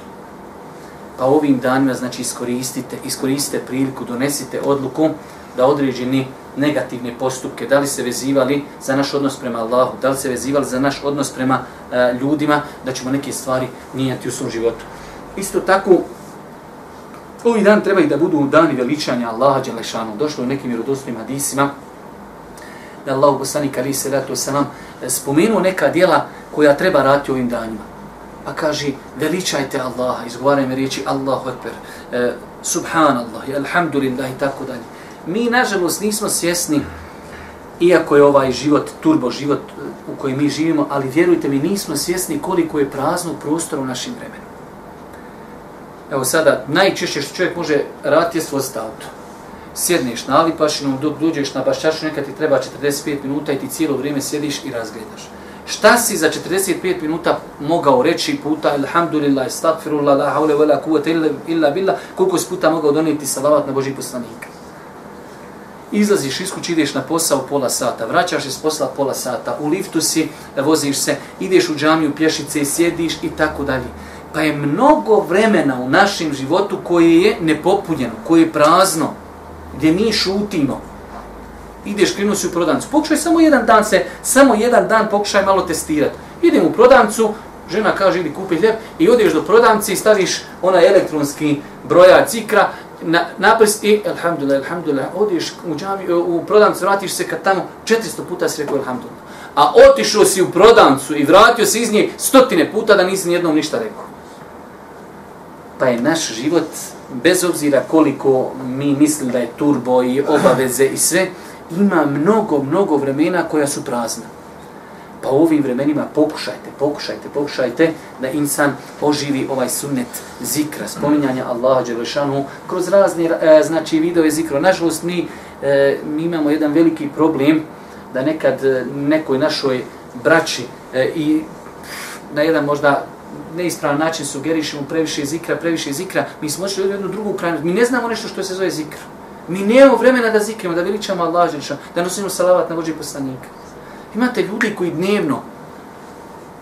pa ovim danima znači iskoristite, iskoristite priliku, donesite odluku da određeni negativne postupke, da li se vezivali za naš odnos prema Allahu, da li se vezivali za naš odnos prema e, ljudima, da ćemo neke stvari mijenjati u svom životu. Isto tako, ovi dan treba i da budu dani veličanja Allaha Đelešanu. Došlo u nekim vjerodostojnim hadisima da Allah poslanik ali se ratu sa nam e, spomenuo neka dijela koja treba rati ovim danima pa kaže veličajte Allaha, izgovaraj mi riječi Allahu Ekber, eh, Subhanallah, Alhamdulillah i tako dalje. Mi, nažalost, nismo svjesni, iako je ovaj život, turbo život e, u kojem mi živimo, ali vjerujte mi, nismo svjesni koliko je praznog prostora u našim vremenu. Evo sada, najčešće što čovjek može raditi je svost auto. Sjedneš na alipašinu, dok dođeš na bašćašu, nekad ti treba 45 minuta i ti cijelo vrijeme sjediš i razgledaš. Šta si za 45 minuta mogao reći puta Alhamdulillah, astagfirullah, la haule, vela kuvata illa, illa billah, koliko si puta mogao donijeti salavat na Boži poslanika? Izlaziš iz kuće, ideš na posao pola sata, vraćaš iz posla pola sata, u liftu si, voziš se, ideš u džamiju, pješice, sjediš i tako dalje. Pa je mnogo vremena u našem životu koje je nepopunjeno, koje je prazno, gdje mi šutimo, ideš krenuo si u prodavnicu. Pokušaj samo jedan dan se, samo jedan dan pokušaj malo testirati. Idem u prodavnicu, žena kaže idi kupi hljeb i odeš do prodavnice i staviš onaj elektronski broja cikra na, napis i alhamdulillah, alhamdulillah, odeš u, džami, e, u prodavnicu, vratiš se kad tamo 400 puta si rekao alhamdulillah. A otišao si u prodavnicu i vratio se iz nje stotine puta da nisi nijednom ništa rekao. Pa je naš život, bez obzira koliko mi mislimo da je turbo i obaveze i sve, ima mnogo, mnogo vremena koja su prazna. Pa u ovim vremenima pokušajte, pokušajte, pokušajte da insan oživi ovaj sunnet zikra, spominjanja Allaha Đelešanu kroz razne e, znači, videove zikra. Nažalost, mi, e, mi imamo jedan veliki problem da nekad e, nekoj našoj braći e, i na jedan možda neispravan način sugerišemo previše zikra, previše zikra, mi smo ošli u jednu drugu krajnost. mi ne znamo nešto što se zove zikra. Mi nemamo vremena da zikrimo, da veličamo Allah, da nosimo salavat na Boži poslanika. Imate ljudi koji dnevno,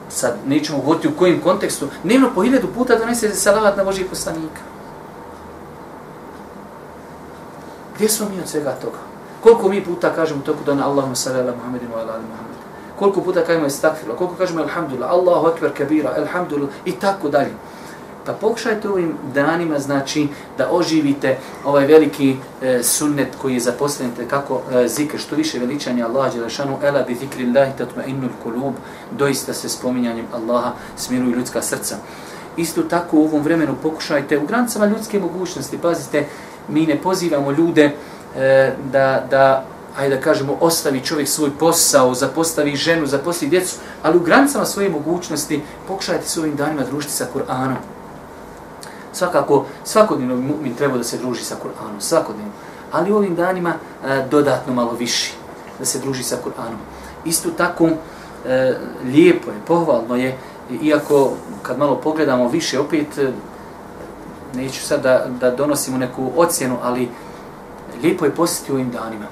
sad nećemo govoriti u kojim kontekstu, dnevno po hiljadu puta donese salavat na Boži poslanika. Gdje smo mi od svega toga? Koliko mi puta kažemo toku dana Allahumma salli ala Muhammedinu ala ala Muhammed? Koliko puta kažemo istakfirullah? Koliko kažemo alhamdulillah, Allahu akbar kabira, alhamdulillah i tako dalje. Pa pokušajte ovim danima, znači, da oživite ovaj veliki e, sunnet koji je zaposlen kako e, zikr, što više veličanja Allaha Đelešanu, ela bi zikri Allahi tatma innul kulub, doista se spominjanjem Allaha smiruju ljudska srca. Isto tako u ovom vremenu pokušajte u granicama ljudske mogućnosti, pazite, mi ne pozivamo ljude e, da, da ajde da kažemo, ostavi čovjek svoj posao, zapostavi ženu, zapostavi djecu, ali u granicama svoje mogućnosti pokušajte se ovim danima družiti sa Kur'anom. Svakako, svakodnevno mi treba da se druži sa Kur'anom, svakodnevno. Ali u ovim danima e, dodatno malo više da se druži sa Kur'anom. Isto tako, e, lijepo je, pohvalno je, iako kad malo pogledamo više, opet, e, neću sad da, da donosimo neku ocjenu, ali lijepo je posjeti u ovim danima.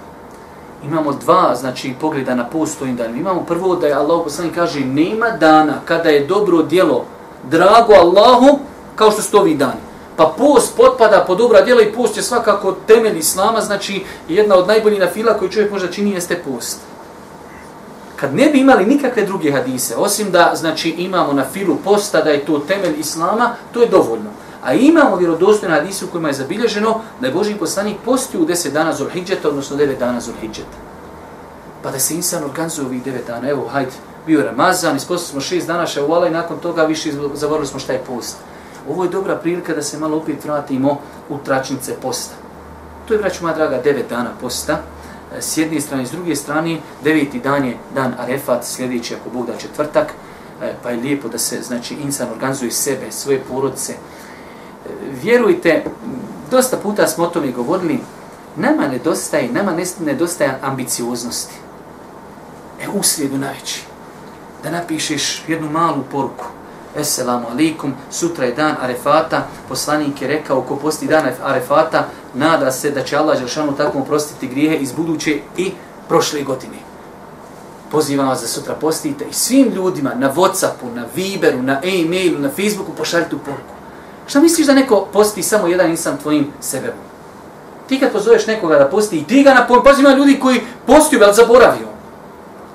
Imamo dva, znači, pogleda na post ovim danima. Imamo prvo da je Allah poslani kaže, nema dana kada je dobro djelo drago Allahu, kao što su to ovi dani. Pa post potpada pod dobra djela i post je svakako temelj Islama, znači jedna od najboljih nafila koju čovjek možda čini jeste post. Kad ne bi imali nikakve druge hadise, osim da znači imamo na filu posta da je to temelj Islama, to je dovoljno. A imamo vjerodostojne hadise u kojima je zabilježeno da je Boži poslanik postio u 10 dana Zulhidžeta, odnosno 9 dana Zulhidžeta. Pa da se insan organizuje ovih 9 dana, evo, hajde, bio Ramazan, ispostili smo 6 dana ševala i nakon toga više zavorili smo šta je post. Ovo je dobra prilika da se malo opet vratimo u tračnice posta. To je, braću moja draga, 9 dana posta. E, s jedne strane, s druge strane, deveti dan je dan Arefat, sljedeći ako Bog da četvrtak, e, pa je lijepo da se, znači, insan organizuje sebe, svoje porodice, e, vjerujte, dosta puta smo o tome govorili, nama nedostaje, nama nedostaje ambicioznosti. E, u srijedu najveći. Da napišeš jednu malu poruku. Esselamu alaikum, sutra je dan Arefata, poslanik je rekao, ko posti dan Arefata, nada se da će Allah Žešanu tako oprostiti grijehe iz buduće i prošle godine. Pozivam vas da sutra postite i svim ljudima na Whatsappu, na Viberu, na e-mailu, na Facebooku pošaljite tu poruku. Šta misliš da neko posti samo jedan insan tvojim sebebom? Ti kad pozoveš nekoga da posti, i ti ga napomeniš, pazi ima ljudi koji postiju, ali zaboravio.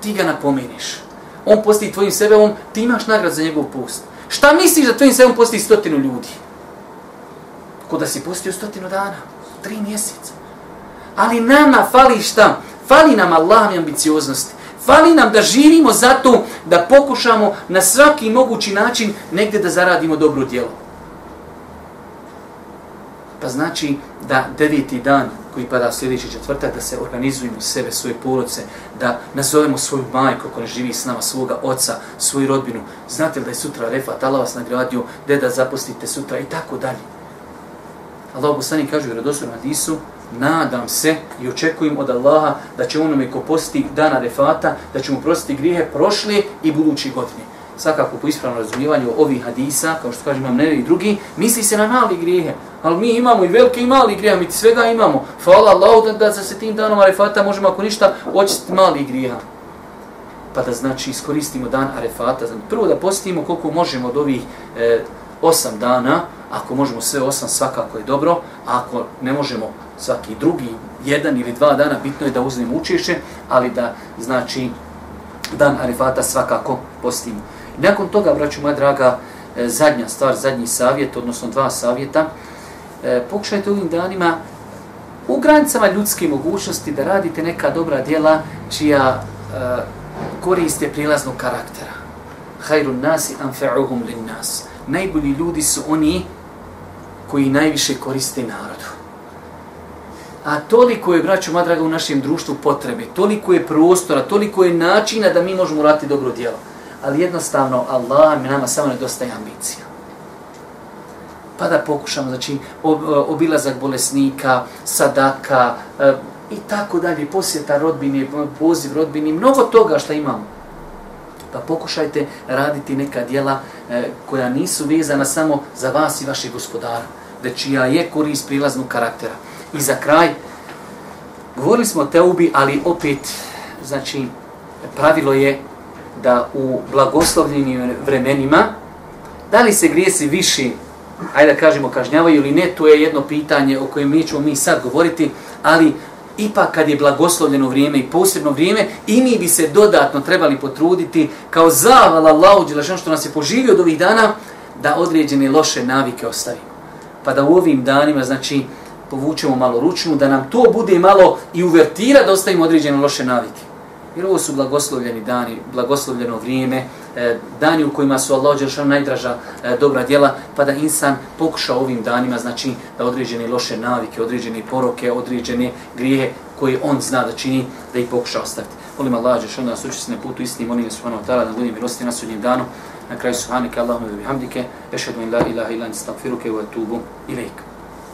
Ti ga napomeniš. On posti tvojim sebebom, ti imaš nagrad za njegov post. Šta misliš da tvojim sebebom posti stotinu ljudi? Ko da si postio stotinu dana, tri mjeseca. Ali nama fali šta? Fali nam Allah i ambicioznosti. Fali nam da živimo zato da pokušamo na svaki mogući način negdje da zaradimo dobro djelo. Pa znači da deveti dan koji pada sljedeći četvrtak, da se organizujemo sebe, svoje porodce, da nazovemo svoju majku koja živi s nama, svoga oca, svoju rodbinu. Znate li da je sutra refat, Allah vas nagradio, deda zapustite sutra i tako dalje. Allah poslani kaže u vjerodostojnom hadisu, nadam se i očekujem od Allaha da će onome ko posti dana refata, da će mu prostiti grijehe prošle i budući godine svakako po ispravnom razumijevanju ovih hadisa, kao što kaže imam nevi i drugi, misli se na mali grijehe. Ali mi imamo i velike i mali grijehe, mi svega imamo. Hvala Allahu da, da se tim danom Arefata možemo ako ništa očistiti mali grijeha. Pa da znači iskoristimo dan Arefata. Znači, prvo da postimo koliko možemo od ovih e, osam dana, ako možemo sve osam svakako je dobro, a ako ne možemo svaki drugi, jedan ili dva dana, bitno je da uzmemo učešće, ali da znači dan Arefata svakako postimo. Nakon toga, braću moja draga, e, zadnja stvar, zadnji savjet, odnosno dva savjeta, e, pokušajte ovim danima u granicama ljudske mogućnosti da radite neka dobra djela čija e, korist je prilaznog karaktera. Hajrun nasi anfa'uhum lin nas. Najbolji ljudi su oni koji najviše koriste narodu. A toliko je, braću Madraga, u našem društvu potrebe, toliko je prostora, toliko je načina da mi možemo raditi dobro djelo ali jednostavno Allah mi nama samo nedostaje ambicija. Pa da pokušamo, znači, e, obilazak bolesnika, sadaka e, i tako dalje, posjeta rodbini, poziv rodbini, mnogo toga što imamo. Pa pokušajte raditi neka dijela e, koja nisu vezana samo za vas i vaših gospodara, već ja je korist prilaznog karaktera. I za kraj, govorili smo o teubi, ali opet, znači, pravilo je da u blagoslovljenim vremenima, da li se grijesi više, ajde da kažemo, kažnjavaju ili ne, to je jedno pitanje o kojem nećemo mi sad govoriti, ali ipak kad je blagoslovljeno vrijeme i posebno vrijeme, i mi bi se dodatno trebali potruditi kao zavala Allahu Đelešan što nas je poživio od ovih dana, da određene loše navike ostavimo. Pa da u ovim danima, znači, povučemo malo ručnu, da nam to bude malo i uvertira da ostavimo određene loše navike. Jer ovo su blagoslovljeni dani, blagoslovljeno vrijeme, e, dani u kojima su Allah Đeršan najdraža e, dobra djela, pa da insan pokuša ovim danima, znači da određene loše navike, određene poroke, određene grijehe koje on zna da čini, da ih pokuša ostaviti. Molim Allah, že da nas uči na putu istini, molim vas subhanahu wa ta'ala da budem milosti na sudnjem danu. Na kraju subhanike Allahumma bihamdike, ešhedu in la ilaha illa anta astaghfiruke wa atubu.